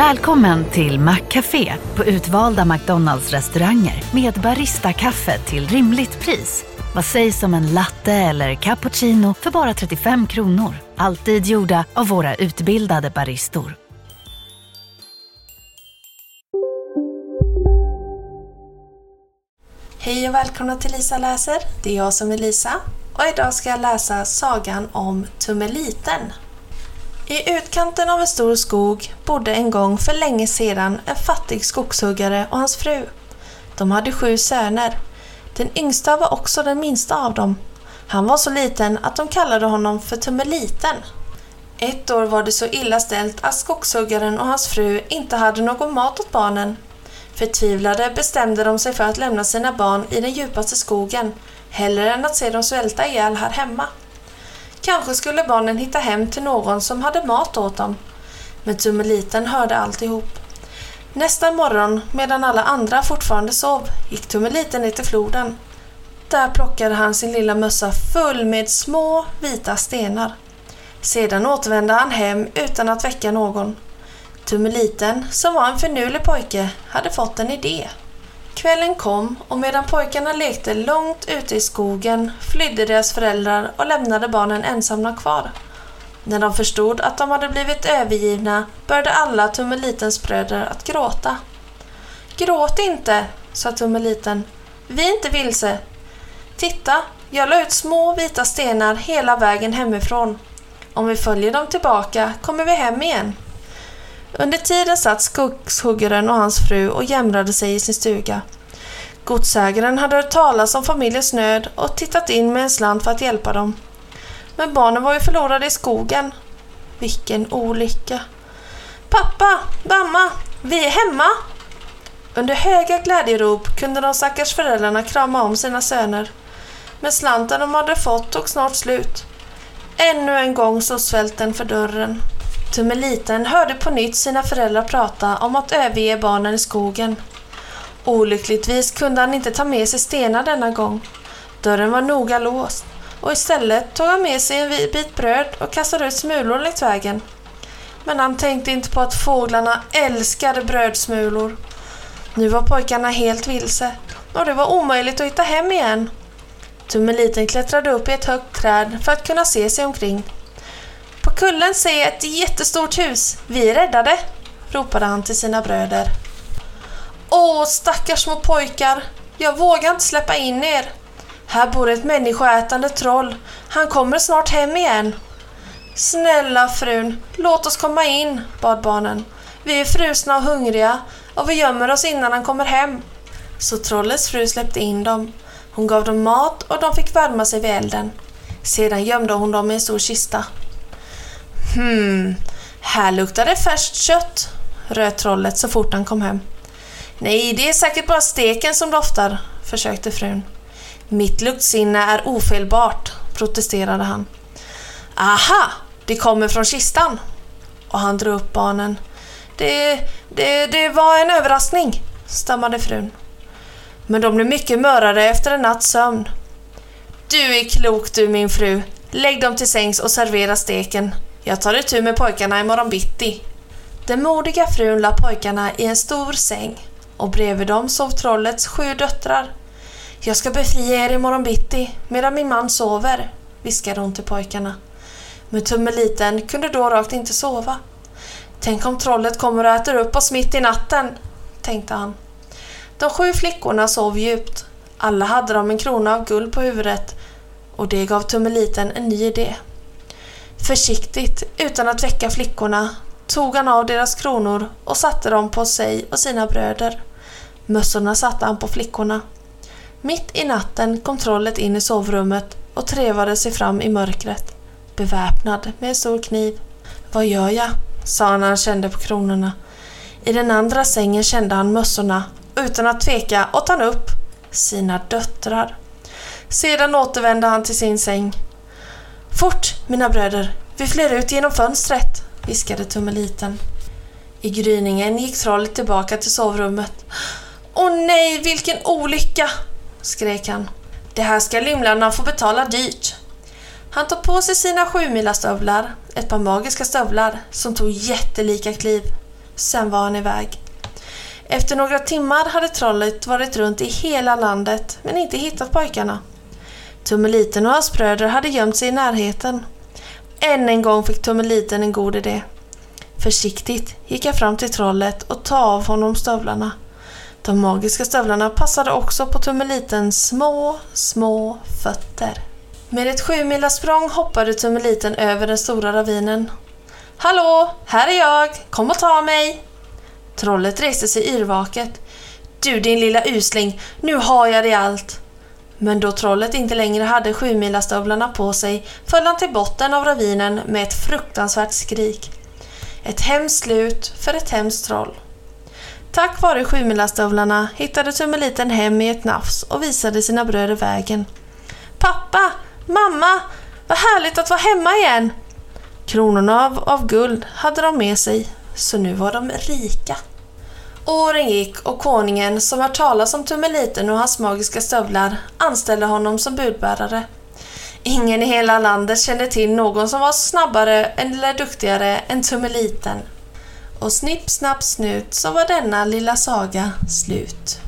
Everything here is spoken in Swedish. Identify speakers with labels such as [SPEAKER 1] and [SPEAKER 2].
[SPEAKER 1] Välkommen till Maccafé på utvalda McDonalds restauranger med Baristakaffe till rimligt pris. Vad sägs om en latte eller cappuccino för bara 35 kronor? Alltid gjorda av våra utbildade baristor.
[SPEAKER 2] Hej och välkomna till Lisa läser. Det är jag som är Lisa och idag ska jag läsa sagan om Tummeliten. I utkanten av en stor skog bodde en gång för länge sedan en fattig skogshuggare och hans fru. De hade sju söner. Den yngsta var också den minsta av dem. Han var så liten att de kallade honom för Tummeliten. Ett år var det så illa ställt att skogshuggaren och hans fru inte hade någon mat åt barnen. Förtvivlade bestämde de sig för att lämna sina barn i den djupaste skogen, hellre än att se dem svälta ihjäl här hemma. Kanske skulle barnen hitta hem till någon som hade mat åt dem. Men Tummeliten hörde alltihop. Nästa morgon, medan alla andra fortfarande sov, gick Tummeliten ner till floden. Där plockade han sin lilla mössa full med små vita stenar. Sedan återvände han hem utan att väcka någon. Tummeliten, som var en finurlig pojke, hade fått en idé. Kvällen kom och medan pojkarna lekte långt ute i skogen flydde deras föräldrar och lämnade barnen ensamma kvar. När de förstod att de hade blivit övergivna började alla Tummelitens bröder att gråta. Gråt inte, sa Tummeliten. Vi är inte vilse. Titta, jag la ut små vita stenar hela vägen hemifrån. Om vi följer dem tillbaka kommer vi hem igen. Under tiden satt skogshuggaren och hans fru och jämrade sig i sin stuga. Godsägaren hade hört talas om familjens nöd och tittat in med en slant för att hjälpa dem. Men barnen var ju förlorade i skogen. Vilken olycka! Pappa! Mamma! Vi är hemma! Under höga glädjerop kunde de stackars föräldrarna krama om sina söner. Men slanten de hade fått tog snart slut. Ännu en gång stod svälten för dörren. Tummeliten hörde på nytt sina föräldrar prata om att överge barnen i skogen. Olyckligtvis kunde han inte ta med sig stenar denna gång. Dörren var noga låst och istället tog han med sig en bit bröd och kastade ut smulor längs vägen. Men han tänkte inte på att fåglarna älskade brödsmulor. Nu var pojkarna helt vilse och det var omöjligt att hitta hem igen. Tummeliten klättrade upp i ett högt träd för att kunna se sig omkring. På kullen ser jag ett jättestort hus. Vi är räddade, ropade han till sina bröder. Åh, stackars små pojkar. Jag vågar inte släppa in er. Här bor ett människoätande troll. Han kommer snart hem igen. Snälla frun, låt oss komma in, bad barnen. Vi är frusna och hungriga och vi gömmer oss innan han kommer hem. Så trollets fru släppte in dem. Hon gav dem mat och de fick värma sig vid elden. Sedan gömde hon dem i en stor kista. Hmm, här luktar det färskt kött, röt trollet så fort han kom hem. Nej, det är säkert bara steken som doftar, försökte frun. Mitt luktsinne är ofelbart, protesterade han. Aha, det kommer från kistan. Och han drog upp barnen. Det, det, det var en överraskning, stammade frun. Men de blev mycket mörare efter en natts sömn. Du är klok du min fru. Lägg dem till sängs och servera steken. Jag tar itu med pojkarna imorgon bitti. Den modiga frun la pojkarna i en stor säng och bredvid dem sov trollets sju döttrar. Jag ska befria er imorgon bitti medan min man sover, viskade hon till pojkarna. Men Tummeliten kunde då rakt inte sova. Tänk om trollet kommer och äter upp oss mitt i natten, tänkte han. De sju flickorna sov djupt. Alla hade de en krona av guld på huvudet och det gav Tummeliten en ny idé. Försiktigt, utan att väcka flickorna, tog han av deras kronor och satte dem på sig och sina bröder. Mössorna satte han på flickorna. Mitt i natten kom trollet in i sovrummet och trevade sig fram i mörkret, beväpnad med en stor kniv. Vad gör jag? sa han när han kände på kronorna. I den andra sängen kände han mössorna utan att tveka åt han upp sina döttrar. Sedan återvände han till sin säng. Fort, mina bröder, vi flyr ut genom fönstret, viskade Tummeliten. I gryningen gick trollet tillbaka till sovrummet. Åh nej, vilken olycka! skrek han. Det här ska lymlarna få betala dyrt. Han tog på sig sina sjumilastövlar, ett par magiska stövlar som tog jättelika kliv. sen var han iväg. Efter några timmar hade trollet varit runt i hela landet men inte hittat pojkarna. Tummeliten och hans bröder hade gömt sig i närheten. Än en gång fick Tummeliten en god idé. Försiktigt gick han fram till trollet och tog av honom stövlarna. De magiska stövlarna passade också på Tummelitens små, små fötter. Med ett språng hoppade Tummeliten över den stora ravinen. Hallå, här är jag, kom och ta mig! Trollet reste sig yrvaket. Du din lilla usling, nu har jag dig allt! Men då trollet inte längre hade sjumilastövlarna på sig föll han till botten av ravinen med ett fruktansvärt skrik. Ett hemskt slut för ett hemskt troll. Tack vare sjumilastövlarna hittade Tummeliten hem i ett nafs och visade sina bröder vägen. Pappa! Mamma! Vad härligt att vara hemma igen! Kronorna av, av guld hade de med sig, så nu var de rika. Åren gick och konungen, som hört talas om Tummeliten och hans magiska stövlar, anställde honom som budbärare. Ingen i hela landet kände till någon som var snabbare eller duktigare än Tummeliten. Och snipp, snapp, snut så var denna lilla saga slut.